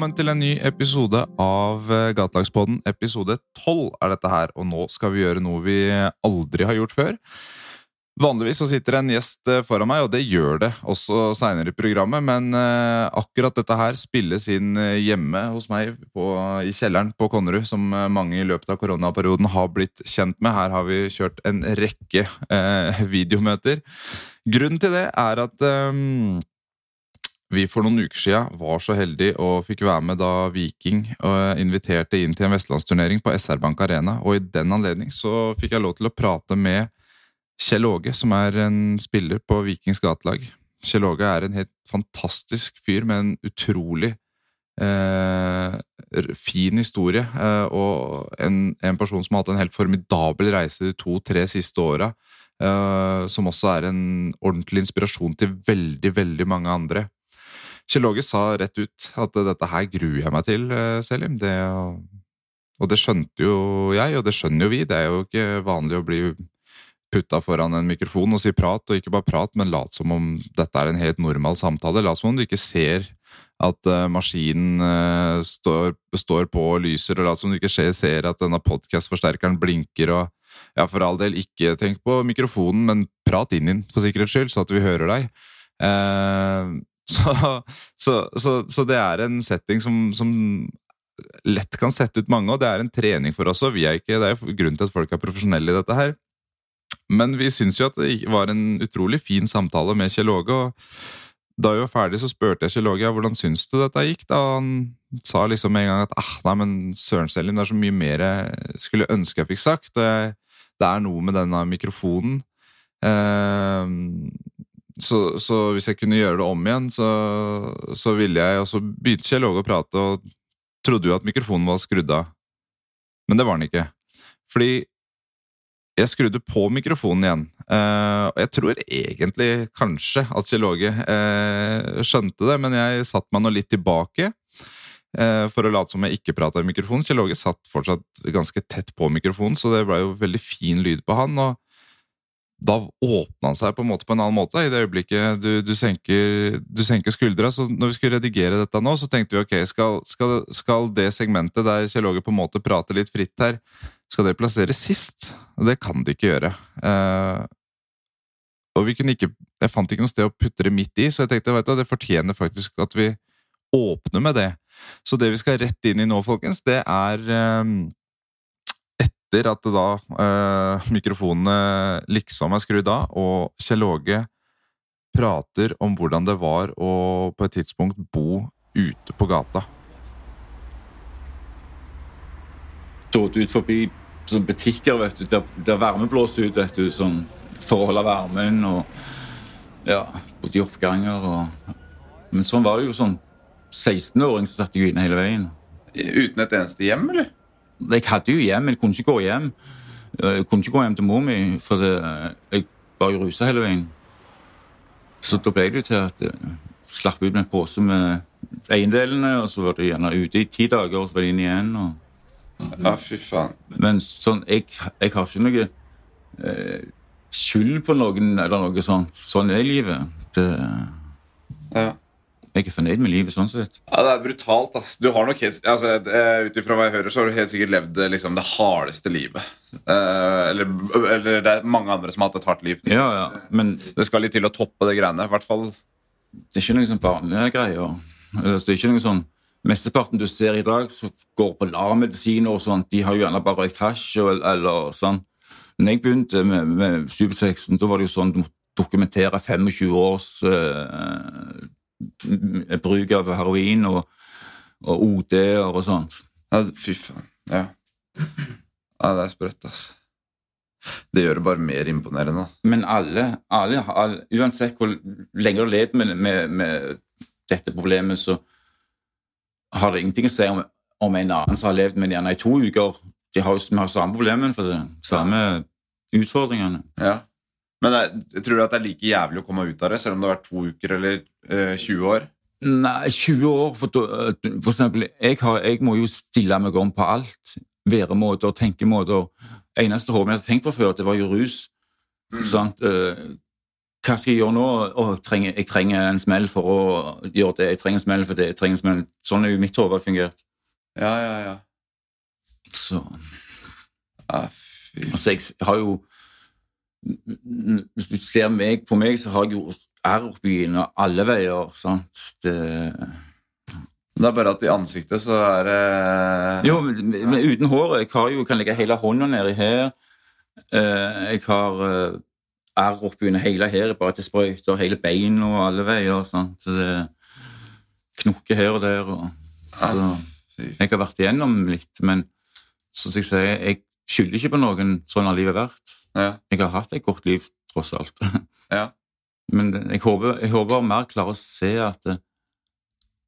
Velkommen til en ny episode av eh, Gatelagspodden. Episode 12 er dette her, og nå skal vi gjøre noe vi aldri har gjort før. Vanligvis så sitter en gjest eh, foran meg, og det gjør det også seinere i programmet, men eh, akkurat dette her spilles inn hjemme hos meg på, i kjelleren på Konnerud, som mange i løpet av koronaperioden har blitt kjent med. Her har vi kjørt en rekke eh, videomøter. Grunnen til det er at eh, vi for noen uker siden var så heldige og fikk være med da Viking inviterte inn til en vestlandsturnering på SR Bank Arena. Og i den anledning så fikk jeg lov til å prate med Kjell Åge, som er en spiller på Vikings gatelag. Kjell Åge er en helt fantastisk fyr med en utrolig eh, fin historie. Eh, og en, en, person som har hatt en helt formidabel reise de to-tre siste åra. Eh, som også er en ordentlig inspirasjon til veldig, veldig mange andre. Kjell Åge sa rett ut at dette her gruer jeg meg til, eh, Selim. Det, og det skjønte jo jeg, og det skjønner jo vi. Det er jo ikke vanlig å bli putta foran en mikrofon og si prat, og ikke bare prat, men lat som om dette er en helt normal samtale. Lat som om du ikke ser at uh, maskinen uh, står, står, på og lyser, og lat som du ikke ser at denne podkast-forsterkeren blinker, og ja, for all del, ikke tenk på mikrofonen, men prat inn i den, for sikkerhets skyld, så at vi hører deg. Uh, så, så, så, så, det er en setting som, som lett kan sette ut mange, og det er en trening for oss. og vi er ikke, Det er jo grunnen til at folk er profesjonelle i dette her. Men vi syns jo at det var en utrolig fin samtale med Kjell Åge. og Da vi var ferdig, så spurte jeg Kjell Åge ja, hvordan syns du dette gikk. Da han sa liksom en gang at ah, nei, men søren Selim, det er så mye mer jeg skulle ønske jeg fikk sagt. og jeg, Det er noe med denne mikrofonen. Eh, så, så, hvis jeg kunne gjøre det om igjen, så, så ville jeg Og så begynte Kjell Åge å prate, og trodde jo at mikrofonen var skrudd av. Men det var den ikke. Fordi jeg skrudde på mikrofonen igjen. Uh, jeg tror egentlig kanskje at Kjell Åge uh, skjønte det, men jeg satte meg nå litt tilbake uh, for å late som jeg ikke prata i mikrofonen. Kjell Åge satt fortsatt ganske tett på mikrofonen, så det ble jo veldig fin lyd på han. og da åpna han seg på en måte på en annen måte. I det øyeblikket du, du, senker, du senker, skuldra. Så når vi skulle redigere dette nå, så tenkte vi ok, skal, skal, skal det segmentet der Kjell Åge på en måte prater litt fritt her, skal det plasseres sist? Det kan det ikke gjøre. Eh, og vi kunne ikke, jeg fant ikke noe sted å putte det midt i, så jeg tenkte du, det fortjener faktisk at vi åpner med det. Så det vi skal rett inn i nå, folkens, det er um, etter at da eh, mikrofonene liksom er skrudd av, og Kjell Åge prater om hvordan det var å på et tidspunkt bo ute på gata. Stått ut forbi sånn butikker vet du, der, der varme blåste ut, vet du, sånn, for å holde varmen. og ja, Bodde i oppganger. Og, men sånn var det jo sånn 16-åring så satt jeg inne hele veien. Uten et eneste hjem, eller? Jeg hadde jo hjem, men jeg kunne ikke gå hjem. Jeg kunne ikke gå hjem til mor mi, for det, jeg var jo rusa hele veien. Så da ble det jo til at jeg slapp ut med en pose med eiendelene, og så var det gjerne ute i ti dager, og så var det inn igjen. og ja, fy faen. Men sånn, jeg, jeg har ikke noe eh, skyld på noen eller noe sånt. Sånn er livet. Det, ja. Jeg er fornøyd med livet sånn sett. Ja, Det er brutalt. ass. Du har nok helt, altså, eh, Ut ifra hva jeg hører, så har du helt sikkert levd liksom, det hardeste livet. Eh, eller, eller, det er mange andre som har hatt et hardt liv. Ja, ja, men Det skal litt til å toppe det greiene. I hvert fall Det er ikke noen sånn vanlige greier. Det er ikke noen sånn Mesteparten du ser i dag, som går på LAR-medisiner og sånt, de har jo gjerne bare røykt hasj eller sånn. Når jeg begynte med, med Superteksten, da var det jo sånn du måtte dokumentere 25 års uh, bruk av heroin og, og OD-er og sånt. Altså, fy faen. Ja. ja. Det er sprøtt, altså. Det gjør det bare mer imponerende. Men alle, alle, alle uansett hvor lenge du har levd med, med, med dette problemet, så har det ingenting å si om, om en annen som har levd med gjerne i to uker. De har jo har samme problemene for det. Samme utfordringene. Ja. Men jeg tror du at det er like jævlig å komme ut av det, selv om det har vært to uker eller eh, 20 år? Nei, 20 år For, for eksempel, jeg, har, jeg, må jo stille meg om på alt. Væremåter, tenkemåter. Eneste håpet jeg hadde tenkt på før, det var jo rus. Mm. Sant? hva skal jeg gjøre nå? Å, jeg, trenger, jeg trenger en smell for å gjøre det. Jeg trenger en smell for det. jeg trenger en smell. Sånn er jo mitt hode fungert. Ja, ja, ja. Så ja fy. Altså, jeg har jo Hvis du ser meg på meg, så har jeg jo R-byen og alle veier. sant? Det, Det er bare at i ansiktet så er det jo, men, men uten håret. Jeg har jo, kan legge hele hånda nedi her. Eh, jeg har eh, R øynene hele her, bare til sprøyter hele beina og alle veier. sant? Så det knokker her og der. Og, så jeg har vært igjennom litt, men som jeg sier, jeg skylder ikke på noen sånn har livet vært. Ja. Jeg har hatt et godt liv, tross alt. ja. Men jeg håper, jeg håper mer klarer å se at det,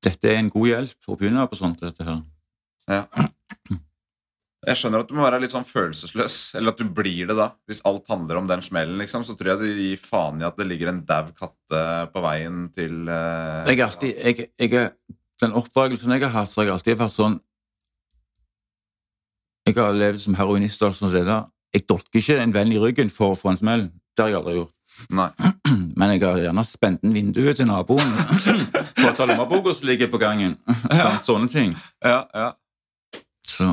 dette er en god hjelp å begynne på sånt. dette her. Jeg skjønner at du må være litt sånn følelsesløs, eller at du blir det da. Hvis alt handler om den smellen, liksom, så tror jeg du gir faen i at det ligger en dau katte på veien til uh, Jeg er alltid, jeg, jeg Den oppdragelsen jeg har hatt, så har jeg alltid vært sånn Jeg har levd som heroinist, og alt sånt, der. Jeg dolker ikke en venn i ryggen for å få en smell. Det har jeg aldri gjort. Nei. Men jeg har gjerne spent en vinduet til naboen for å ta lommeboka som ligger på gangen. Ja. Sånne ting. Ja, ja. Så,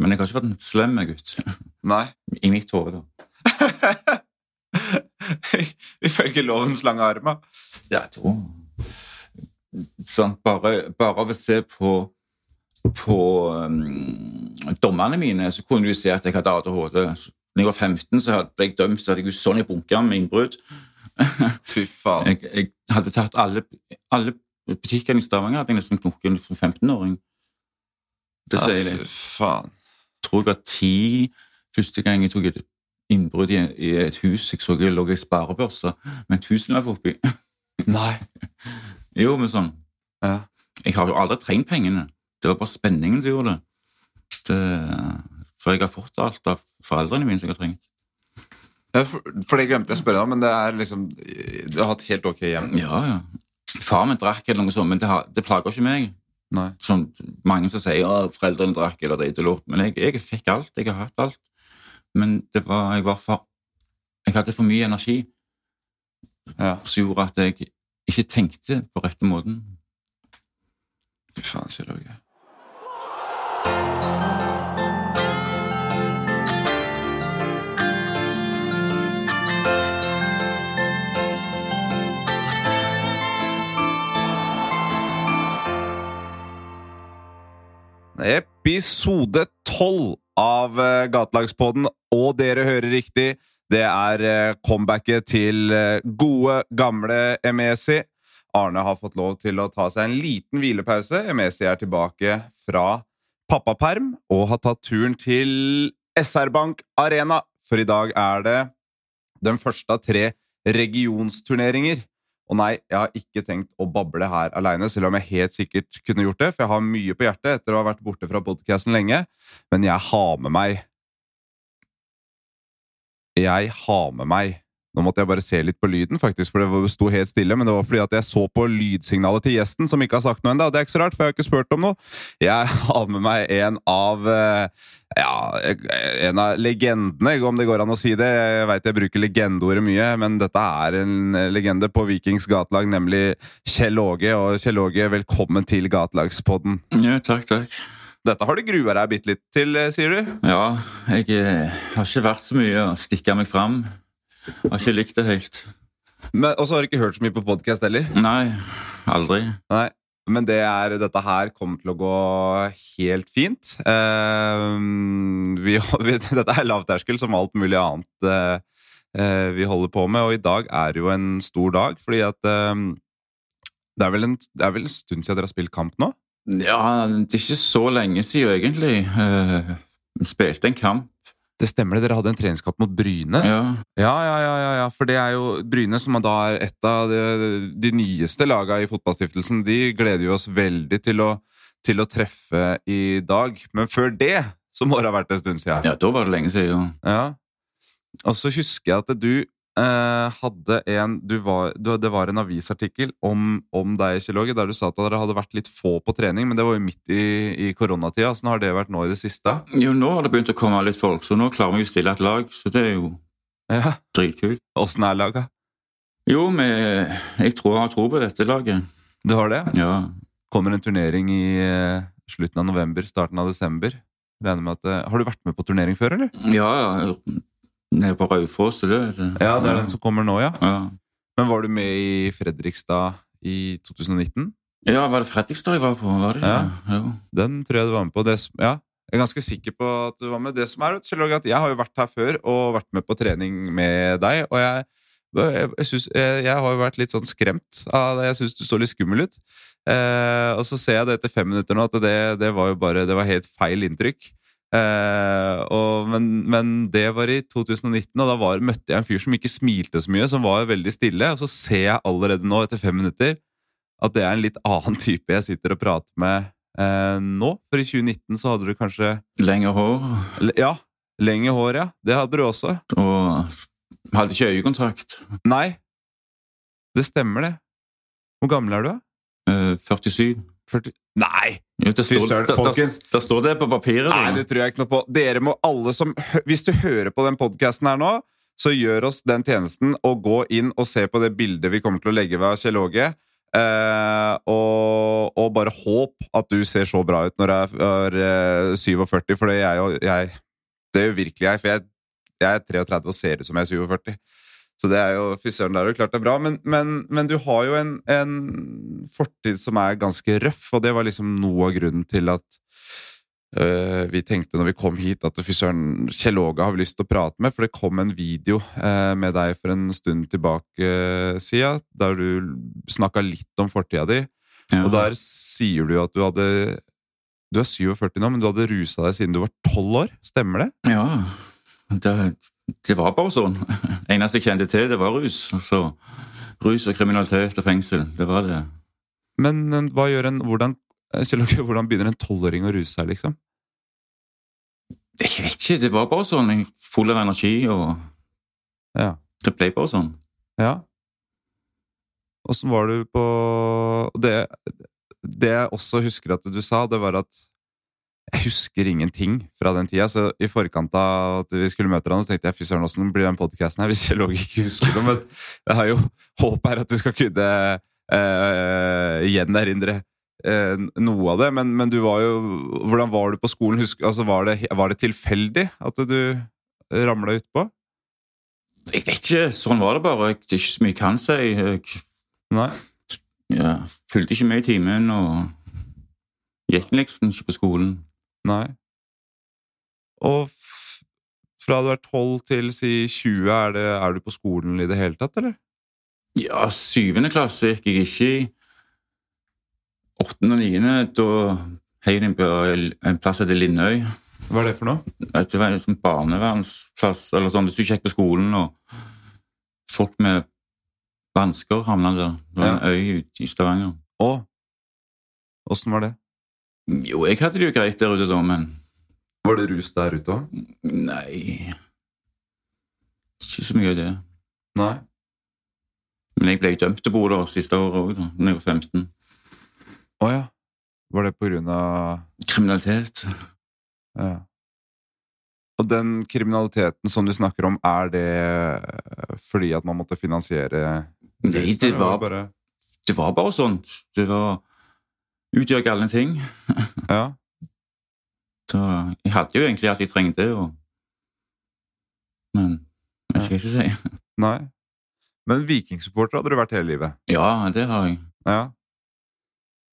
men jeg har ikke vært en slem gutt. Nei. I mitt hode, da. Ifølge lovens lange armer. Ja, jeg tror sånn, bare, bare av å se på på um, dommerne mine, så kunne du se at jeg hadde ADHD. Da jeg var 15, så ble jeg dømt, så hadde jeg sånn i bunker med innbrudd. Fy faen. Jeg, jeg hadde tatt alle, alle butikkene i Stavanger hadde jeg nesten knukket som 15-åring. Det sier Ja, litt. fy faen. Jeg tror jeg var ti første gang jeg tok et innbrudd i, i et hus. Jeg så jeg lå i sparebørsa med en tusenlapp oppi. Nei. Jo, men sånn Ja. Jeg har jo aldri trengt pengene. Det var bare spenningen som gjorde det. Det. For jeg har fått alt av foreldrene mine som jeg har trengt. Ja, for, for det glemte jeg å spørre om, men det er liksom Du har hatt helt ok hjem? Ja, ja. Far min drakk eller noe sånt, men det, har, det plager ikke meg. Nei. Som mange som sier at foreldrene drakk eller dreit og Men jeg, jeg fikk alt. Jeg har hatt alt. Men det var, jeg var for Jeg hadde for mye energi Ja. som gjorde at jeg ikke tenkte på rette måten. Fy faen, Kjell Åge. Episode 12 av eh, Gatelagspodden, og dere hører riktig. Det er eh, comebacket til eh, gode, gamle Emesi. Arne har fått lov til å ta seg en liten hvilepause. Emesi er tilbake fra pappaperm og har tatt turen til SR Bank Arena. For i dag er det den første av tre regionsturneringer. Og nei, jeg har ikke tenkt å bable her aleine, selv om jeg helt sikkert kunne gjort det, for jeg har mye på hjertet etter å ha vært borte fra podkasten lenge. Men jeg har med meg Jeg har med meg Nå måtte jeg bare se litt på lyden, faktisk, for det sto helt stille. Men det var fordi at jeg så på lydsignalet til gjesten, som ikke har sagt noe ennå. Det er ikke så rart, for jeg har ikke spurt om noe. Jeg har med meg en av eh, ja, en av legendene, om det går an å si det. Jeg veit jeg bruker legendeordet mye, men dette er en legende på Vikings gatelag, nemlig Kjell Åge. Og Kjell Åge, velkommen til Gatelagspodden. Ja, takk, takk. Dette har du grua deg bitte litt til, eh, sier du? Ja, jeg eh, har ikke vært så mye å stikke meg fram. Har ikke likt det helt. Og så har du ikke hørt så mye på podkast heller? Nei, aldri. Nei. Men det er, dette her kommer til å gå helt fint. Eh, vi, dette er lavterskel som alt mulig annet eh, eh, vi holder på med, og i dag er jo en stor dag, fordi at det, er en, det er vel en stund siden dere har spilt kamp nå? Ja, det er ikke så lenge siden, egentlig. Uh, spilte en kamp. Det stemmer det, dere hadde en treningskamp mot Bryne. Ja. Ja, ja, ja, ja, ja, for det er jo Bryne, som da er et av de, de nyeste laga i Fotballstiftelsen, de gleder jo oss veldig til å, til å treffe i dag. Men før det så må det ha vært en stund siden. ja, da var det lenge siden. Ja. Og så husker jeg at du eh, hadde en du var, du, Det var en avisartikkel om, om deg, Kjell Åge, der du sa at dere hadde vært litt få på trening, men det var jo midt i, i koronatida. Åssen har det vært nå i det siste? Jo, nå har det begynt å komme litt folk, så nå klarer vi å stille et lag, så det er jo Ja. dritkult. Åssen er laget? Jo, men jeg tror jeg har tro på dette laget. Du har det? Ja. Kommer en turnering i eh, slutten av november, starten av desember. Med at, eh, har du vært med på turnering før, eller? Ja, ja. Nede på Raufoss, er det? Ja, det er den som kommer nå, ja. ja. Men var du med i Fredrikstad i 2019? Ja, var det Fredrikstad jeg var på? Var det? Ja. ja. Den tror jeg du var med på. Det, ja, jeg er ganske sikker på at du var med. Det som er, Jeg har jo vært her før og vært med på trening med deg. Og jeg, jeg, jeg, synes, jeg, jeg har jo vært litt sånn skremt av det. Jeg syns du så litt skummel ut. Eh, og så ser jeg det etter fem minutter nå, at det, det var jo bare Det var helt feil inntrykk. Eh, og, men, men det var i 2019, og da var, møtte jeg en fyr som ikke smilte så mye, som var veldig stille. Og så ser jeg allerede nå, etter fem minutter, at det er en litt annen type jeg sitter og prater med eh, nå. For i 2019 så hadde du kanskje Lengre hår. Ja, lenge hår, ja. Det hadde du også. Og hadde ikke øyekontakt. Nei, det stemmer, det. Hvor gammel er du? Eh, 47. 40? Nei! Jo, det står, søren, der- der- står det på papiret. Nei, det tror jeg ikke noe på. Dere må alle som Hvis du hører på den podkasten her nå, så gjør oss den tjenesten og gå inn og se på det bildet vi kommer til å legge ved Kjell Åge. Eh, og, og bare håp at du ser så bra ut når du er, er eh, 47, for det jo jeg, Det gjør virkelig jeg, for jeg, jeg er 33 og ser ut som jeg er 47. Så det er jo Fy søren, det er jo klart det er bra. Men, men, men du har jo en, en fortid som er ganske røff, og det var liksom noe av grunnen til at Eh, vi tenkte når vi kom hit at fy søren, Kjell Åge har vi lyst til å prate med, for det kom en video eh, med deg for en stund tilbake siden, der du snakka litt om fortida di. Ja. Og der sier du at du hadde Du er 47 nå, men du hadde rusa deg siden du var 12 år. Stemmer det? Ja, det, det var bare sånn. Eneste jeg kjente til, det var rus. Altså, rus og kriminalitet og fengsel, det var det. Men hva gjør en Hvordan, eh, hvordan begynner en tolvåring å ruse seg, liksom? Jeg vet ikke, det var bare sånn. Jeg full av energi, og Ja. det ble bare sånn. Ja. Åssen var du på det, det jeg også husker at du sa, det var at jeg husker ingenting fra den tida. Så i forkant av at vi skulle møte hverandre, så tenkte jeg fy søren, åssen blir den podkasten her hvis jeg Åge ikke husker noe? Men jeg har jo håp her at du skal kunne eh, gjenerindre eh, noe av det. Men, men du var jo Hvordan var du på skolen? Husk, altså, var, det, var det tilfeldig at du ramla utpå? Jeg vet ikke, sånn var det bare. Jeg- Det er ikke så mye jeg kan si. Jeg Nei? ja, fulgte ikke med i timen, og gikk liksom ikke på skolen. Nei. Og fra du er 12 til si 20, er, det, er du på skolen i det hele tatt, eller? Ja, syvende klasse gikk jeg ikke i. Åttende og niende, da heiv jeg på en plass etter Lindøy. Hva er det for noe? Det var en sånn barnevernsplass, eller sånn, hvis du ikke gikk på skolen, og folk med vansker havna der. Det var en øy ute i Stavanger. Å! Åssen var det? Jo, jeg hadde det jo greit der ute da, men Var det rus der ute òg? nei Ikke så mye av det. Nei. Men jeg ble dømt til å bo der siste året òg, da jeg var 15. Å ja. Var det på grunn av Kriminalitet. Ja. Og den kriminaliteten som du snakker om, er det fordi at man måtte finansiere Nei, det var, det var bare sånn. Det var utgjør galne ting. Ja. Så jeg hadde jo egentlig alt jeg trengte, og Men jeg skal ikke si. Nei. Men vikingsupporter hadde du vært hele livet? Ja, det har jeg. Ja.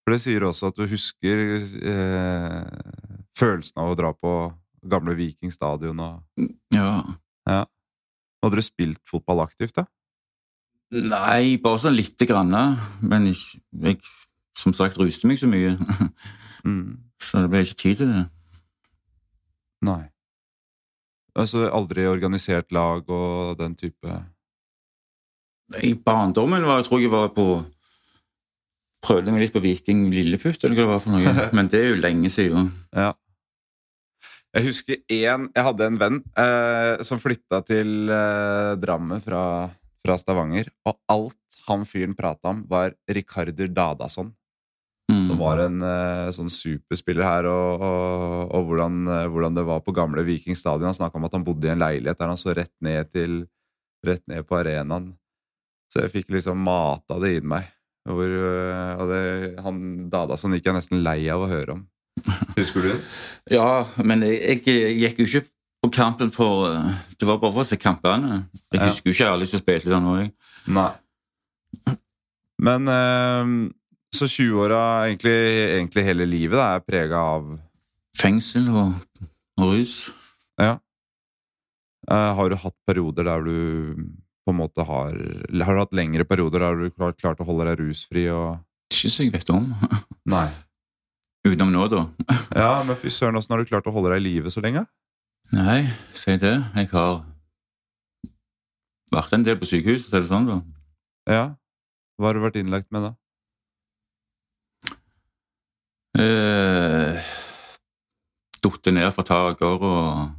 For det sier også at du husker eh, følelsen av å dra på gamle Viking stadion og Ja. Hadde du spilt fotball aktivt, da? Nei, bare sånn lite grann. Men jeg, jeg som sagt ruste meg så mye, Mm. så det ble ikke tid til det. Nei. Altså aldri organisert lag og den type I barndommen var, jeg tror jeg var på Prøvde meg litt på Viking Lilleputt, eller hva det var for noe. Men det er jo lenge siden. Ja. Jeg husker én Jeg hadde en venn eh, som flytta til eh, Drammen fra, fra Stavanger, og alt han fyren prata om, var Rikardur Dadason. Mm. Som var en uh, sånn superspiller her, og, og, og hvordan, eh, hvordan det var på gamle Viking stadion. Han snakka om at han bodde i en leilighet der han så rett ned til Rett ned på arenaen. Så jeg fikk liksom mata det inn meg. Hvor, øh, og det, han Dadason gikk jeg nesten lei av å høre om. Husker du det? Ja, men jeg, jeg gikk jo ikke på kampen for eh, Det var bare for å se kampene. Jeg Ja. husker jo ikke alle som spilte der nå. Jeg. Nei. Men øh, så 20-åra, egentlig, egentlig hele livet, da, er prega av Fengsel og, og rus. Ja. Uh, har du hatt perioder der du på en måte har Har du hatt lengre perioder der du har klart å holde deg rusfri og Ikke så jeg vet om. Nei. Utenom nå, da. Ja, men fy søren, åssen har du klart å holde deg i live så lenge? Nei, si det. Jeg har vært en del på sykehus, så er det sånn, da. Ja. Hva har du vært innlagt med da? Eh, Datt ned fra taker og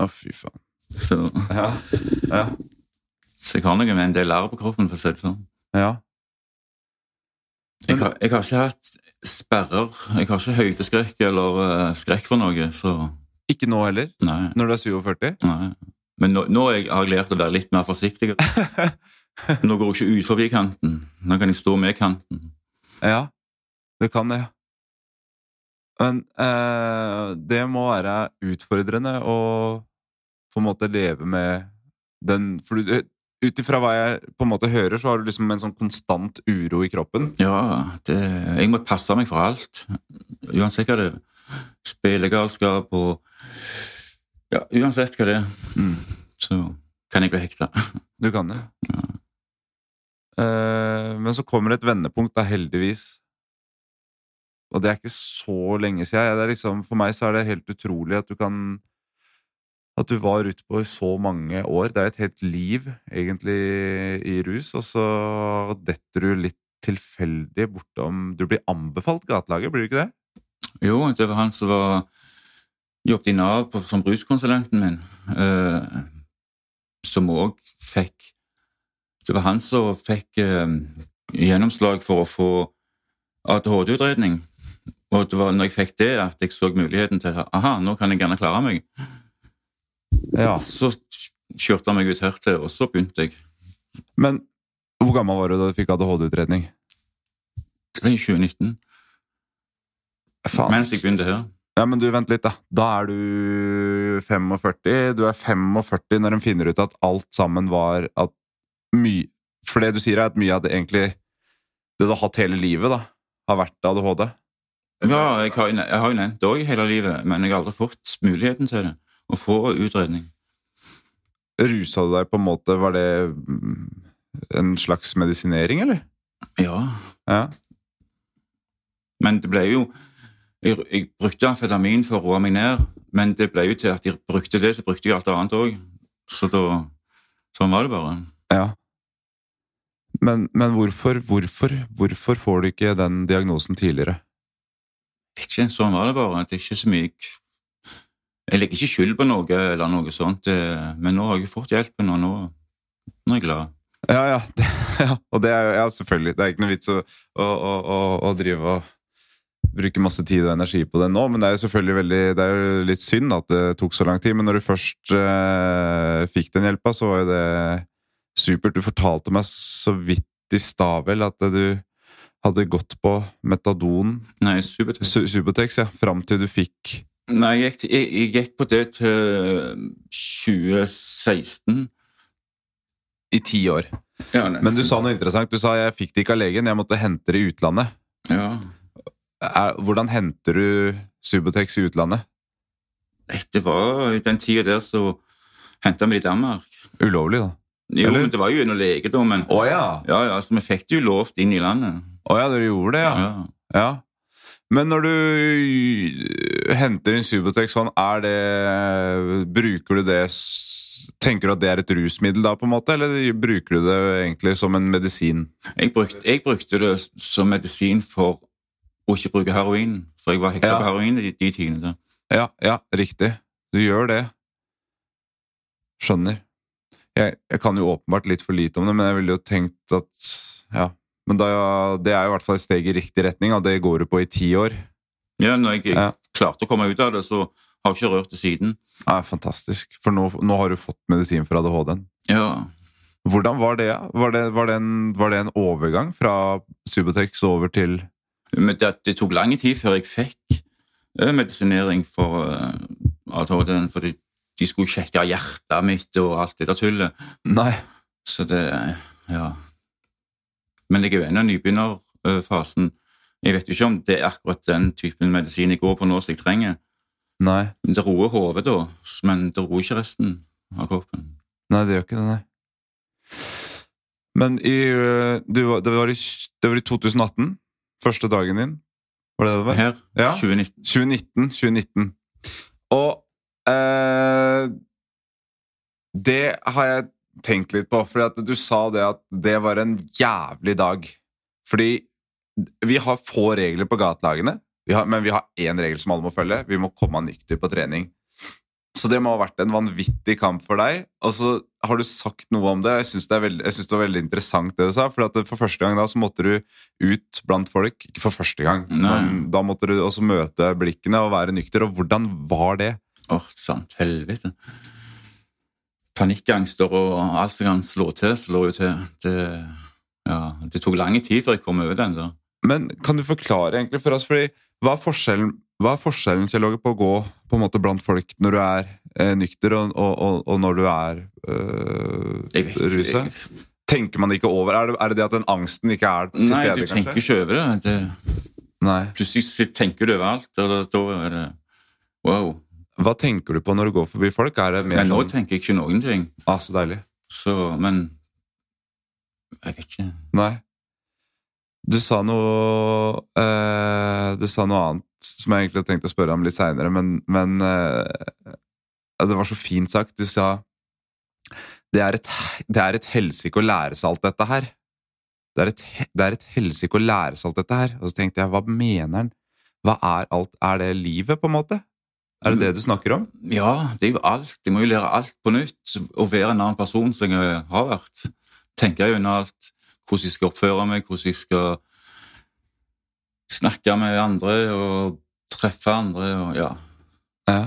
Å, fy faen. så, Ja. Ja. så jeg har noe med en del arr på kroppen, for å si det sånn. ja. Jeg har, jeg har ikke hatt sperrer. Jeg har ikke høydeskrekk eller uh, skrekk for noe, så Ikke nå heller? nei. Når du er 47? nei. Men nå, nå har jeg, har jeg lært å være litt mer forsiktig. Nå går jeg ikke ut forbi kanten. Nå kan jeg stå med kanten. Ja, det kan det. Men eh, det må være utfordrende å på en måte leve med den For ut ifra hva jeg på en måte hører, så har du liksom en sånn konstant uro i kroppen. Ja, det, jeg må passe meg for alt. Uansett hva det er. Spillegalskap og Ja, uansett hva det er, Mm. så kan jeg bli hekta. Du kan det. Eh, men så kommer det et vendepunkt, da, heldigvis. Og det er ikke så lenge siden. Liksom, for meg så er det helt utrolig at du kan At du var ute på i så mange år. Det er et helt liv, egentlig, i rus, og så detter du litt tilfeldig bortom Du blir anbefalt gatelaget, blir du ikke det? Jo, det var han som var jobbet i Nav på, som ruskonsulenten min, eh, som òg fikk Det var han som fikk eh, gjennomslag for å få ADHD-utredning. Og det var når jeg fikk det, at jeg så muligheten til aha, nå kan jeg gjerne klare meg. Ja. Så kjørte han meg ut hertil, og så begynte jeg. Men hvor gammel var du da du fikk ADHD-utredning? Det var i 2019, Faen. mens jeg begynte her. Ja, men du, vent litt, da. Da er du 45. Du er 45 når en finner ut at alt sammen var at mye For det du sier, er at mye av det egentlig Det du har hatt hele livet, da, har vært ADHD. Ja, jeg har, jeg har jo nevnt det òg hele livet, men jeg har aldri fått muligheten til det. Å få utredning. Rusa du deg på en måte Var det mm, en slags medisinering, eller? Ja, Ja. men det ble jo Jeg, jeg brukte amfetamin for å roe meg ned, men det ble jo til at jeg brukte det, så brukte jeg alt annet òg. Så da Sånn var det bare. ja. Men, men hvorfor, hvorfor, hvorfor får du ikke den diagnosen tidligere? Ikke, sånn var det bare. Det er ikke så mye Jeg legger ikke skyld på noe eller noe sånt, eh, men nå har jeg fått hjelpen, og nå, nå er jeg glad. Ja, ja. Ja. Og det er jo ja, selvfølgelig. Det er ikke noe vits å, å, å, å drive og bruke masse tid og energi på det nå, men det er jo selvfølgelig veldig Det er jo litt synd at det tok så lang tid. Men når du først eh, fikk den hjelpa, så var jo det supert. Du fortalte meg så vidt i stad vel at du hadde gått på metadon, Nei, Subutex. Su- Subutex, ja, fram til du fikk Nei, jeg, gikk jeg, jeg gikk på det til 2016. i ti år. Ja. Men du sa noe interessant. Du sa jeg fikk det ikke av legen, jeg måtte hente det i utlandet. Ja. Er, hvordan henter du Subutex i utlandet? Det var i den tida der så henta vi det i Danmark. Ulovlig, da. Jo, Eller? men det var jo under lege, da, men Å ja. ja, ja, så vi fikk det jo lovt inn i landet. Å ja, dere gjorde det, ja. Ja. Men når du henter inn Subutex sånn, er det Bruker du det Tenker du at det er et rusmiddel da, på en måte, eller bruker du det egentlig som en medisin? Jeg, brukte, jeg brukte det som medisin for å ikke bruke heroin, for jeg var hekta Ja. på heroin i de, de tidene. Ja, ja, riktig. Du gjør det. Skjønner. Jeg, jeg kan jo åpenbart litt for lite om det, men jeg ville jo tenkt at Ja. Men da, det er jo i hvert fall et steg i riktig retning, og det går du på i ti år. Ja, når jeg Ja. klarte å komme ut av det, så har jeg ikke rørt det siden. Ja, fantastisk. For nå, nå har du fått medisin for ADHD-en. Ja, Hvordan var det? Var det, var det, en, var det en overgang fra Subutex over til Men det, det tok lang tid før jeg fikk eh, medisinering for uh, ADHD-en, fordi de skulle sjekke hjertet mitt og alt det der tullet. Nei. Så det Ja. Men jeg er jo ennå i nybegynnerfasen. Jeg vet jo ikke om det er akkurat den typen medisin jeg går på nå som jeg trenger. Nei. Det roer hodet, da, men det roer ikke resten av kroppen. Nei, det gjør ikke det, nei. Men i, øh, du, det, var i, det var i 2018? Første dagen din? Var det det det var? Her, Ja. 2019. 2019. 2019. Og eh, Det har jeg tenkt litt på, for du sa det at det var en jævlig dag. Fordi vi har få regler på gatelagene, men vi har én regel som alle må følge. Vi må komme nykter på trening. Så det må ha vært en vanvittig kamp for deg. Og så har du sagt noe om det. Jeg syns det, det var veldig interessant det du sa. For at for første gang da så måtte du ut blant folk. Ikke for første gang, Nei. men da måtte du også møte blikkene og være nykter. Og hvordan var det? Åh, sant helvete. Panikkangster og alt som kan slå til, slår jo til. Det, ja, det tok lang tid før jeg kom over den der. Men kan du forklare egentlig for oss, fordi hva er forskjellen, hva er forskjellen Kjell Åge, på å gå på en måte blant folk når du er eh, nykter, og, og, og, når du er øh, rusa? Tenker man ikke over? Er det, er det det at den angsten ikke er til Nei, stede, du tenker kanskje? ikke over det. det. Nei. Plutselig tenker du over alt, og da er det wow. Hva tenker du på når du går forbi folk? Er det mer Men nå sånn tenker jeg ikke noen ting. ah, Så deilig. Så, men Jeg vet ikke. Nei. Du sa noe eh, Du sa noe annet som jeg egentlig hadde tenkt å spørre om litt seinere, men, men eh, Det var så fint sagt. Du sa det er et, det er et helsike å lære seg alt dette her. Det er et, det er et helsike å lære seg alt dette her. Og så tenkte jeg, hva mener han? Hva er alt? Er det livet, på en måte? Er det det du snakker om? Ja, det er jo alt. Jeg må jo lære alt på nytt. Å være en annen person som jeg har vært. Tenke gjennom alt. Hvordan jeg skal oppføre meg, hvordan jeg skal snakke med andre og treffe andre. og ja, Ja.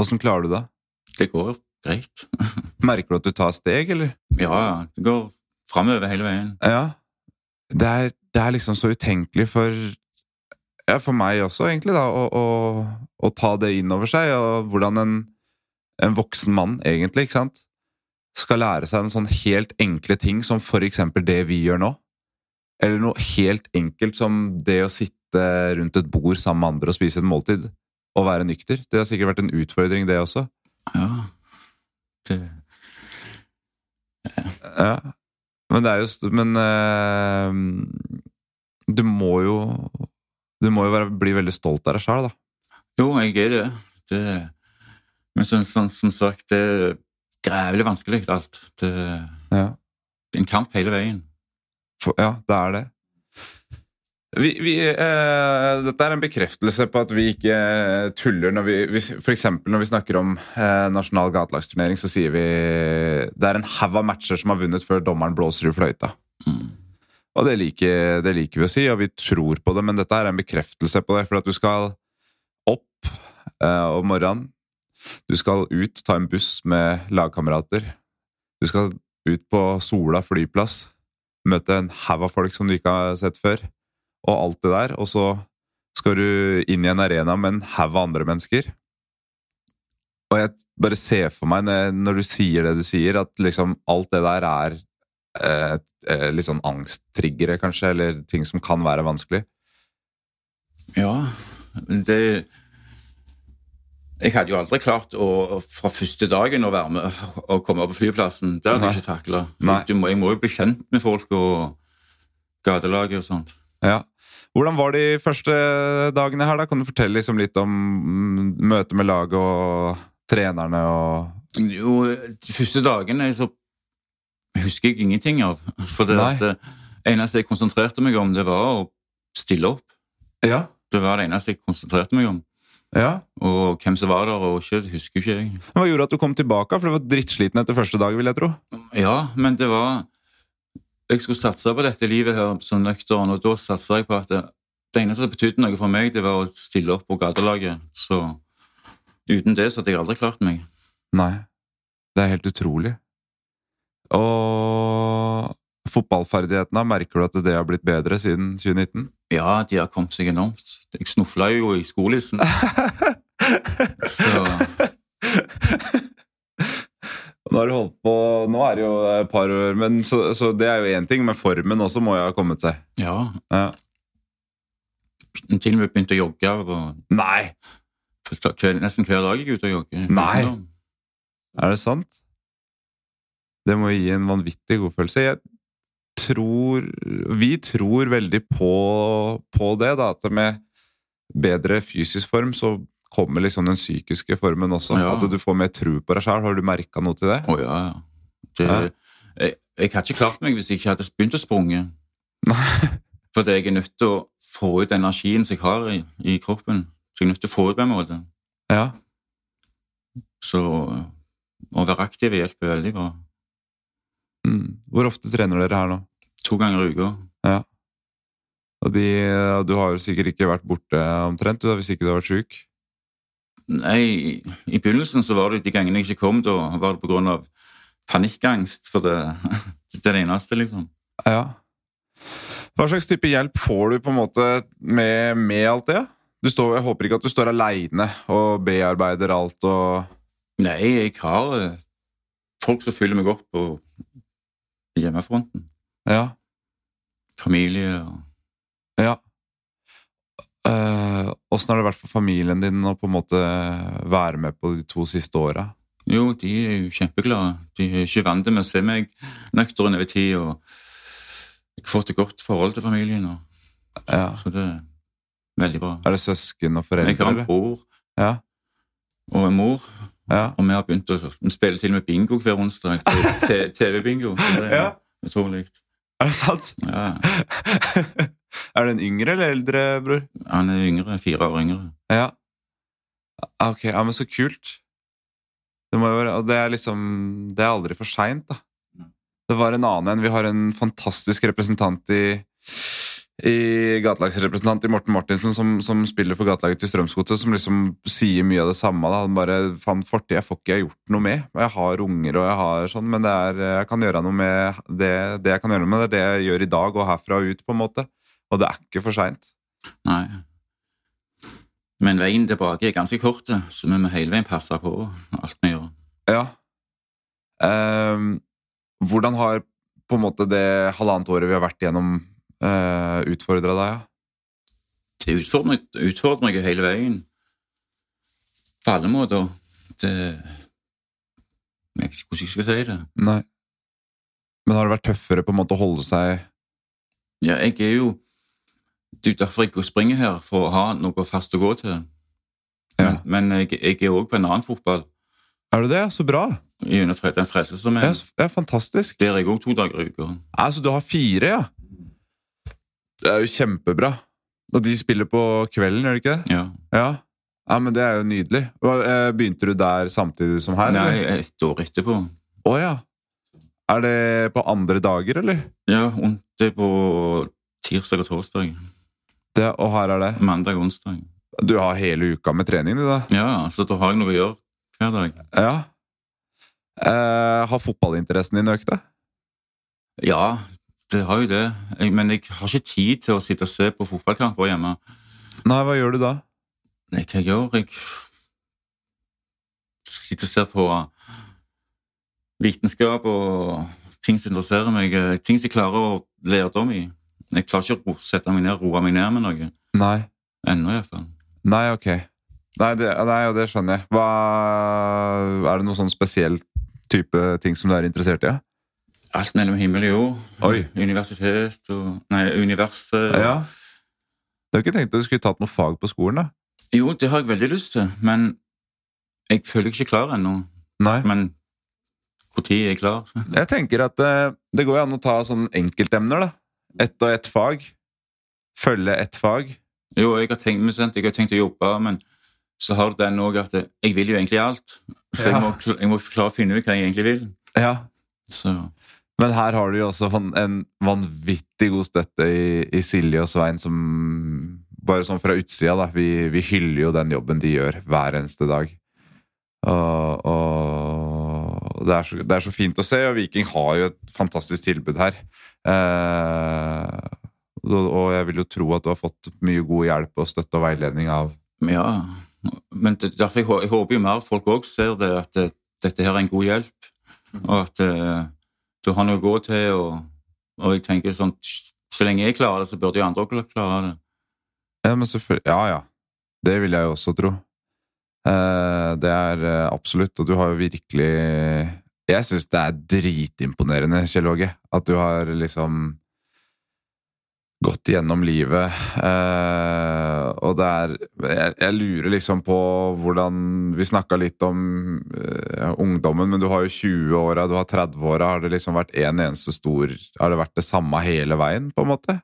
Åssen klarer du det? Det går greit. Merker du at du tar steg, eller? Ja, det går framover hele veien. Ja. Det er, det er liksom så utenkelig for ja, for meg også, egentlig, da, å, å, å ta det inn over seg, og hvordan en, en voksen mann, egentlig, ikke sant, skal lære seg en sånn helt enkle ting som for eksempel det vi gjør nå. Eller noe helt enkelt som det å sitte rundt et bord sammen med andre og spise et måltid, og være nykter. Det har sikkert vært en utfordring, det også. Ja, det, Ja. Men det er jo Men eh, du må jo Du må jo være, bli veldig stolt av deg sjøl, da. jo, jeg er det. det men som, som, sagt, det er grævlig vanskelig, alt. Det Ja. er en kamp hele veien. For, ja, det er det. Vi, vi, eh, dette er en bekreftelse på at vi ikke tuller når vi, vi For når vi snakker om eh, nasjonal gatelagsturnering, så sier vi det er en haug av matcher som har vunnet før dommeren blåser i fløyta. Mm. Og det liker, det liker vi å si, og vi tror på det, men dette er en bekreftelse på det. For at du skal opp eh, om morgenen, du skal ut, ta en buss med lagkamerater. Du skal ut på Sola flyplass, møte en haug av folk som du ikke har sett før, og alt det der. Og så skal du inn i en arena med en haug av andre mennesker. Og jeg bare ser for meg, når, du sier det du sier, at liksom alt det der er eh, eh, litt sånn angsttriggere, kanskje, eller ting som kan være vanskelig. Ja, det Jeg hadde jo aldri klart å fra første dagen å være med og komme opp på flyplassen. Det hadde jeg ikke takla. Jeg må jo bli kjent med folk og gatelaget og sånt. Ja. Hvordan var de første dagene her? da? Kan du fortelle liksom litt om mm, møtet med laget og trenerne og Jo, de første dagene så husker jeg ingenting av. For det, det eneste jeg konsentrerte meg om, det var å stille opp. Ja. Det var det eneste jeg konsentrerte meg om. ja. Og hvem som var der, og ikke, det husker ikke jeg. Hva gjorde at du kom tilbake? For du var drittsliten etter første dag, vil jeg tro. Ja, men det var Jeg skulle satse på dette livet her som nøktern, og da satsa jeg på at det, det eneste som betydde noe for meg, det var å stille opp på gatelaget. Så uten det så hadde jeg aldri klart meg. Nei. Det er helt utrolig. Og fotballferdighetene, merker du at det har blitt bedre siden 2019? Ja, de har kommet seg enormt. Jeg snufla jo i skolissen. Så Nå har du holdt på Nå er det jo et par år, men så, så det er jo én ting, men formen også må jo ha kommet seg. ja. Ja. Til og med begynte å jogge. Og Nei! nesten hver dag jeg er ute og jogger. Nei. Er det sant? Det må gi en vanvittig god følelse. Jeg tror Vi tror veldig på, på det, da. At med bedre fysisk form så kommer liksom den psykiske formen også. Ja. At du får mer tro på deg sjøl. Har du merka noe til det? Å ja, ja. Det. Jeg, jeg hadde ikke klart meg hvis jeg ikke hadde begynt å sprunge. Fordi jeg er nødt til å få ut energien som jeg har i, i kroppen. Så jeg er nødt til å få ut på en måte. Ja. Så å være aktiv hjelper veldig bra. Mm. Hvor ofte trener dere her nå? To ganger i uka. Og de, du har jo sikkert ikke vært borte omtrent, da, hvis ikke du har vært sjuk? Nei, i begynnelsen så var det de gangene jeg ikke kom, da var det av panikkangst. For det, det er det eneste, liksom. Ja. Hva slags type hjelp får du på en måte med, med alt det? Du står, jeg håper ikke at du står aleine og bearbeider alt og Nei, jeg har eh, folk som fyller meg opp på hjemmefronten. Ja. Familie og ja. Åssen uh, har det vært for familien din å på en måte være med på de to siste åra? Jo, de er jo kjempeglade. De er ikke vant med å se meg nøktern over tid. og Jeg har fått et godt forhold til familien, og, Ja. så det er veldig bra. Er det søsken og Jeg foreldre? har en bror Ja. og en mor, ja. og vi har begynt å spille til med bingo hver onsdag. TV-bingo. Det er Ja. utrolig. Er det sant? Ja. er du en yngre eller eldre bror? Han er yngre, fire år yngre. Ja. Ah, Ok, ja, men så kult. Det må jo være, og det er liksom Det er aldri for seint, da. Det var en annen en. Vi har en fantastisk representant i i gatelagsrepresentant i Morten Martinsen som, som spiller for gatelaget til Strømsgodset, som liksom sier mye av det samme. Da. Han bare Faen, fortid jeg får ikke gjort noe med. Jeg har unger og jeg har sånn, men det er, jeg kan gjøre noe med det, det jeg kan gjøre noe med, det er det jeg gjør i dag og herfra og ut, på en måte. Og det er ikke for seint. Nei. Men veien tilbake er ganske kort, så vi må hele veien passe på alt vi gjør. Ja. Um, hvordan har på en måte det halvannet året vi har vært igjennom, uh, utfordra deg? Ja? Det utfordrer, utfordrer meg hele veien. På alle måter. Det Jeg vet ikke hvordan jeg skal si det. Nei. Men har det vært tøffere på en måte å holde seg Ja, jeg er jo Det er jo derfor jeg går- springer her, for å ha noe fast å gå til. Ja. Men, men jeg, jeg er òg på en annen fotball, Er du det? Så bra! gjennom den frelse som er. ja, fantastisk. Der er jeg òg to dager i uka. Altså, du har fire, ja? Det er jo kjempebra. Og de spiller på kvelden, gjør de ikke det? Ja. Ja. ja, men det er jo nydelig. Eh, Begynte du der samtidig som her? Nei, eller? et år etterpå. Å ja. Er det på andre dager, eller? Ja, det er på tirsdag og torsdag. Det, og her er det? Mandag og onsdag. Du har hele uka med trening, du, da? Ja, så da har jeg noe å gjøre hver dag. Ja. Eh, har fotballinteressen din økt, da? Ja, det har jo det. Jeg, men jeg har ikke tid til å sitte og se på fotballkamper hjemme. Nei, hva gjør du da? Nei, hva jeg gjør jeg? Sitter og ser på vitenskap og ting som interesserer meg. eh, Ting som jeg klarer å lære om i. Jeg klarer ikke å sette meg ned og roe meg ned med noe. Nei. Ennå, iallfall. Nei, ok. Nei, det, nei, det skjønner jeg. Hva, er det noe sånn spesiell type ting som du er interessert i? Ja? Alt mellom himmel og jord. Oi. Universitet og Nei, universet. ja. Du har ikke tenkt at du skulle tatt noe fag på skolen, da? Jo, det har jeg veldig lyst til, men jeg føler jeg ikke klar ennå. Nei. Men når er jeg klar? Jeg tenker at uh, det går jo an å ta sånn enkeltemner, da. Ett og ett fag. Følge ett fag. Jo, jeg har tenkt, sant, jeg har tenkt å jobbe, men så har du den òg at jeg vil jo egentlig alt. Så Ja. jeg, må, jeg må klare å finne ut hva jeg egentlig vil. Ja. Så Men her har du jo også en vanvittig god støtte i, i Silje og Svein, som bare sånn fra utsida, da. Vi, vi hyller jo den jobben de gjør hver eneste dag. Og, og det, er så, det er så fint å se, og Viking har jo et fantastisk tilbud her. Eh, og, jeg vil jo tro at du har fått mye god hjelp og støtte og veiledning av Ja, men derfor jeg, jeg håper jo mer folk òg ser det, at det, dette her er en god hjelp, og at eh, du har noe å gå til. Og, og jeg tenker sånn Så lenge jeg klarer det, så burde jo andre også klare det. Ja, men selvfølgelig Ja, ja. Det vil jeg jo også tro. Eh, det er eh, absolutt, og du har jo virkelig Jeg syns det er dritimponerende, Kjell Åge, at du har liksom gått gjennom livet. Eh, og det er jeg, jeg lurer liksom på hvordan Vi snakka litt om eh, ungdommen, men du har jo 20-åra, du har 30-åra. Har det liksom vært en eneste stor Har det vært det samme hele veien, på en måte?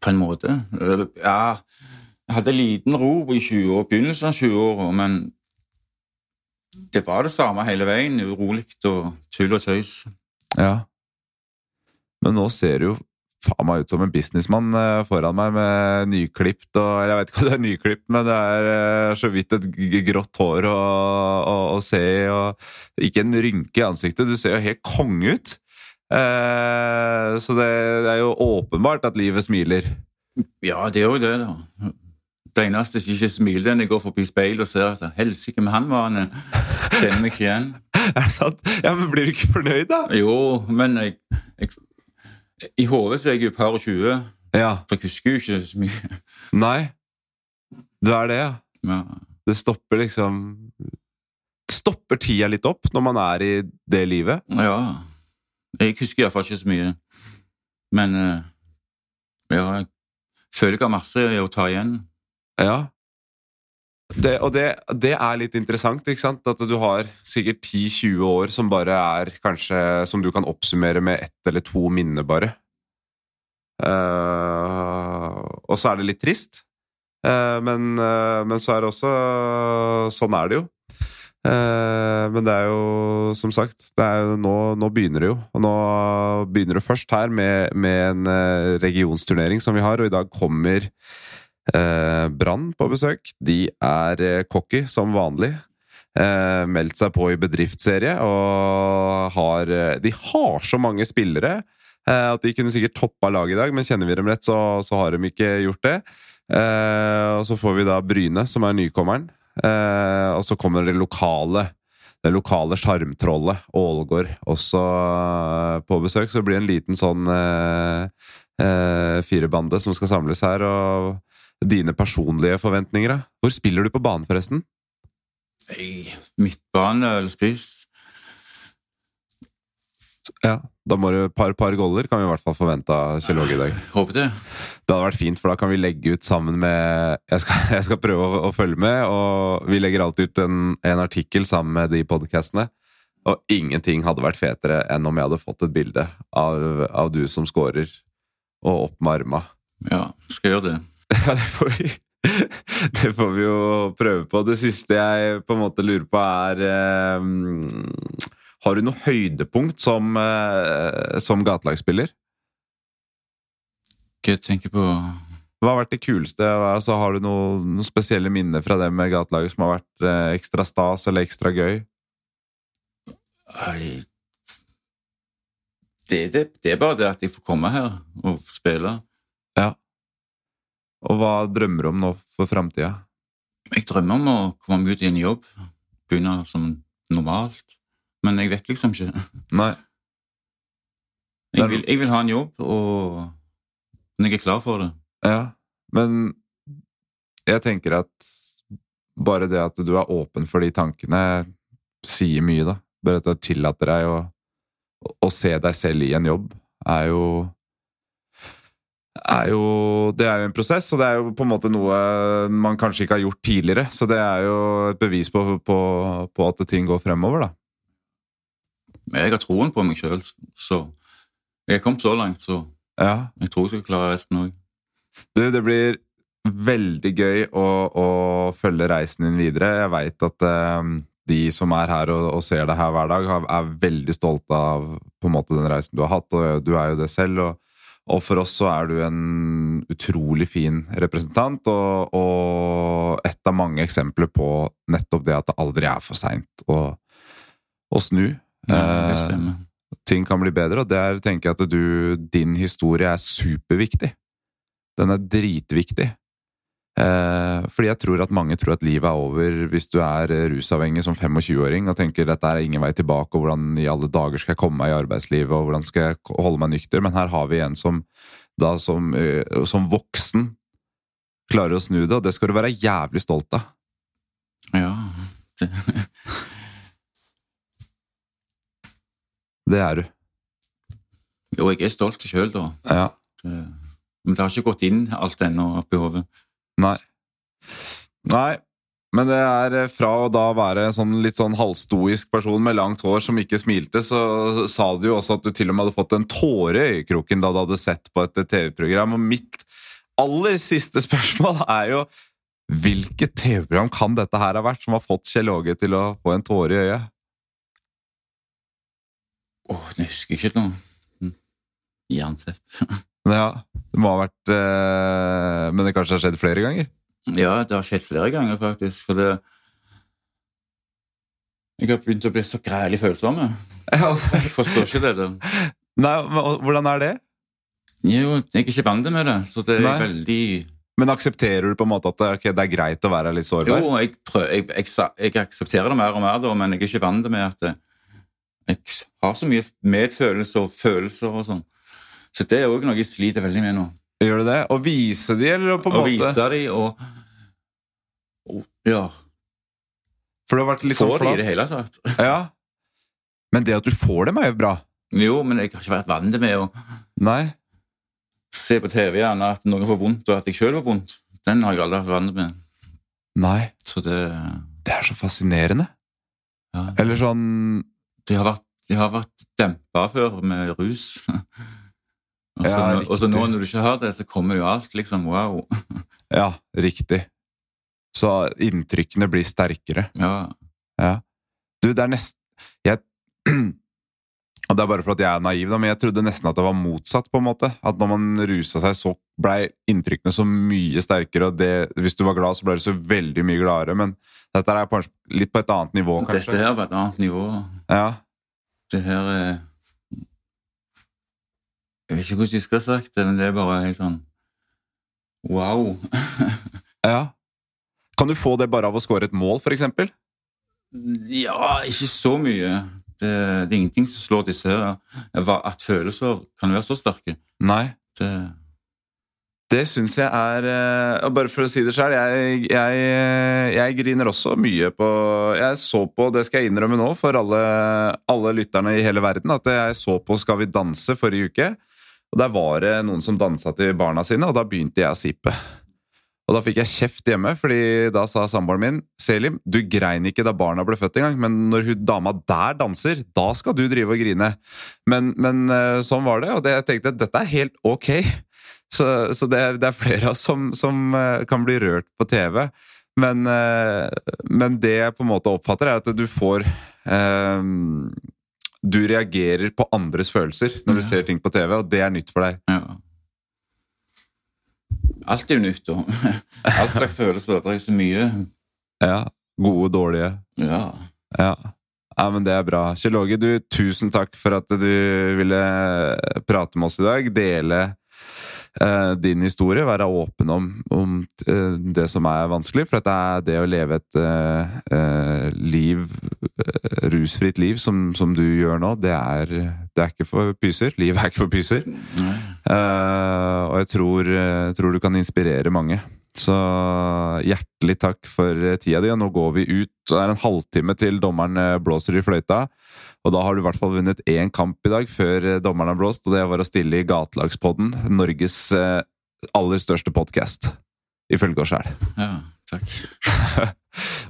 På en måte. Eh, Ja, jeg hadde liten ro i 20 år, begynnelsen av 20-åra, men det var det samme hele veien. Urolig og tull og tøys. Ja. Men nå ser du jo faen meg ut som en businessmann eh, foran meg med nyklipt og Jeg vet ikke om det er nyklipt, men det er eh, så vidt et grått hår å, å, å se, og ikke en rynke i ansiktet. Du ser jo helt konge ut. Eh, så det, det er jo åpenbart at livet smiler. Ja, det er jo det, da. Det eneste som ikke smiler, er når jeg går forbi speilet og ser at helsike, men han var han. Kjenner meg ikke igjen. Er det sant? Ja, men Blir du ikke fornøyd, da? Jo, men jeg, jeg I hodet så er jeg jo par og tjue, Ja. for jeg husker jo ikke så mye. Nei. Du er det, ja. Ja. Det stopper liksom Stopper tida litt opp når man er i det livet? ja. Jeg husker iallfall ikke så mye. Men eh, ja, jeg føler jeg har masse å ta igjen. Ja. Det, og det, det er litt interessant, ikke sant? At du har sikkert 10-20 år som bare er kanskje Som du kan oppsummere med ett eller to minner, bare. Uh, og så er det litt trist. uh, men, uh, men så er det også Sånn er det jo. Men det er jo, som sagt jo, nå, nå begynner det jo. Og nå begynner det først her med, med en regionsturnering som vi har, og i dag kommer Eh, Brann på besøk. De er eh, cocky som vanlig. Eh, meldt seg på i bedriftsserie og har eh, De har så mange spillere eh, at de kunne sikkert toppa laget i dag, men kjenner vi dem rett, så, så har de ikke gjort det. Eh, og så får vi da Bryne, som er nykommeren. Og så kommer det lokale. Det lokale sjarmtrollet Ålgård også på besøk. Så det blir en liten sånn eh, eh, firebande som skal samles her. og Dine personlige forventninger, da? Hvor spiller du på banen, forresten? Hey, Midtbane eller spiss. Ja, Da må du et par, par goller kan vi i hvert fall forvente av Kjell Åge i dag. Håper det. Det hadde vært fint, for da kan vi legge ut sammen med Jeg skal, jeg skal prøve å, å følge med, og vi legger alltid ut en, en artikkel sammen med de podkastene. Og ingenting hadde vært fetere enn om jeg hadde fått et bilde av, av du som scorer, og opp med arma. Ja, skal jeg gjøre det. Ja, det får vi Det får vi jo prøve på. Det siste jeg på en måte lurer på, er eh, Har du noe høydepunkt som, eh, som gatelagsspiller? Jeg tenker på Hva har vært det kuleste? Altså, har du noe- noen spesielle minner fra det med gatelaget som har vært eh, ekstra stas eller ekstra gøy? Nei det, det, det er bare det at jeg får komme her og spille. Og hva drømmer du om nå for framtida? Jeg drømmer om å komme meg ut i en jobb, begynne som normalt. Men jeg vet liksom ikke. Nei. Jeg vil, jeg vil ha en jobb, og når jeg er klar for det. Ja, men jeg tenker at bare det at du er åpen for de tankene, sier mye, da. Bare at du tillater deg å, å se deg selv i en jobb, er jo er jo, det er jo en prosess, og det er jo på en måte noe man kanskje ikke har gjort tidligere. Så det er jo et bevis på, på, på at ting går fremover, da. Jeg har troen på meg sjøl, så jeg er kommet så langt, så Ja. jeg tror jeg skal klare resten òg. Du, det blir veldig gøy å, å følge reisen din videre. Jeg veit at eh, de som er her og, og ser deg her hver dag, er veldig stolte av på en måte den reisen du har hatt, og du er jo det selv. og og for oss så er du en utrolig fin representant, og, og et av mange eksempler på nettopp det at det aldri er for seint å, å snu. Ja, Eh, ting kan bli bedre, og der tenker jeg at du, din historie er superviktig. Den er dritviktig. Eh, fordi jeg tror at mange tror at livet er over hvis du er eh, rusavhengig som 25-åring og tenker at det er ingen vei tilbake, og hvordan i alle dager skal jeg komme meg i arbeidslivet, og hvordan skal jeg holde meg nykter. Men her har vi en som da som, eh, som voksen klarer å snu det, og det skal du være jævlig stolt av. Ja. Det, Det er du. jo, jeg er stolt sjøl, da. Ja. Det, men det har ikke gått inn alt ennå hodet. Nei. Nei, men det er eh, fra å da være sånn litt sånn halvstoisk person med langt hår som ikke smilte, så sa du jo også at du til og med hadde fått en tåre i øyekroken da du hadde sett på et TV-program. Og mitt aller siste spørsmål er jo hvilket TV-program kan dette her ha vært som har fått Kjell Åge til å få en tåre i øyet? Åh, jeg husker ikke noe. Hm. Ja, det må ha vært eh, Men det kanskje har skjedd flere ganger? Ja, det har skjedd flere ganger, faktisk. For det Jeg har begynt å bli så grælig følsom. jeg. Altså. Jeg forstår ikke det. det. Nei, men hvordan er det? Jo, jeg er ikke vant med det, så det er Nei. veldig Men aksepterer du på en måte at okay, det er greit å være litt sårbar? Jo, jeg, prøver, jeg, jeg, jeg aksepterer det mer og mer, da, men jeg er ikke vant med at jeg har så mye medfølelse og følelser og sånn. Så det er òg noe jeg sliter veldig med nå. Gjør du det? Å vise de, eller på en Å måte vise de og, og Ja. For det har vært litt sånn de i det hele tatt. Ja. Men det at du får dem, er jo bra. Jo, men jeg har ikke vært vant med å Nei. se på TV gjerne at noen får vondt, og at jeg sjøl får vondt. Den har jeg aldri vært vant med. Nei. Så det, Det er så fascinerende. ja, Eller sånn det har vært, har vært dempa før med rus. Og så, Ja, og så nå når du ikke har det, så kommer jo alt liksom wow. Ja, riktig. Så inntrykkene blir sterkere. Ja, Du, det er nest... Jeg Og det er bare for at jeg er naiv, da, men jeg trodde nesten at det var motsatt. på en måte. At når man rusa seg, så blei inntrykkene så mye sterkere. og det, Hvis du var glad, så ble du så veldig mye gladere. Men dette er kanskje litt på et annet nivå, kanskje. Dette her var et annet nivå. Ja, Det her er Jeg vet ikke hvordan jeg skal ha sagt det, men det er bare helt sånn wow. ja. Kan du få det bare av å score et mål, eksempel? Ja, ikke så mye. Det, det er ingenting som slår disse her. At følelser kan være så sterke. Nei. Det, Det syns jeg er eh, og Bare for å si det sjøl, jeg, jeg, jeg griner også mye på Jeg så på, det skal jeg innrømme nå for alle, alle lytterne i hele verden, at jeg så på Skal vi danse forrige uke. Og Der var det noen som dansa til barna sine, og da begynte jeg å sipe. Og da fikk jeg kjeft hjemme, fordi da sa samboeren min Selim, du grein ikke da barna ble født engang, men når hun dama der danser, da skal du drive og grine. Men, men eh, sånn var det, og det, jeg tenkte at dette er helt ok. Så, så det, det er flere av oss som, som eh, kan bli rørt på TV. Men, eh, men det jeg på en måte oppfatter, er at du får eh, Du reagerer på andres følelser når du Ja. ser ting på TV, og det er nytt for deg. ja. Alt er jo nytt, og all slags følelser. Det er så mye. Ja, Gode, og dårlige. Ja. Ja. ja, men det er bra. Kjell Åge, du, tusen takk for at du ville prate med oss i dag. Dele din historie, være åpen om, om eh, det som er vanskelig. For det er det å leve et uh, eh, liv, eh, rusfritt liv, som, som du gjør nå, det er, det er ikke for pyser. Livet er ikke for pyser. Eh, og jeg tror, eh, tror du kan inspirere mange. Så hjertelig takk for eh, tida di. Og nå går vi ut. Det er en halvtime til dommeren eh, blåser i fløyta. Og da har du i hvert fall vunnet én kamp i dag før eh, dommeren har blåst, og det var å stille i Gatelagspodden, Norges eh, aller største podkast. Ifølge oss sjæl. Ja, takk.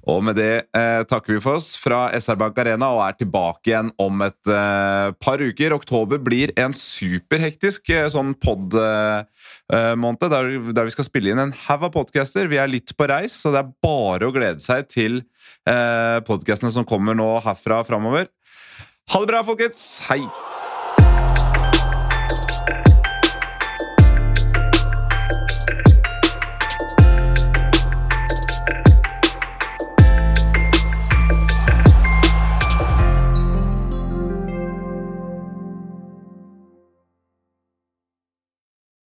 Og med det eh, takker vi for oss fra SR Bank Arena og er tilbake igjen om et eh, par uker. Oktober blir en superhektisk eh, sånn pod-måned, der, der vi skal spille inn en haug av podcaster. Vi er litt på reis, så det er bare å glede seg til eh, podkastene som kommer nå herfra framover. Ha det bra, folkens! Hei!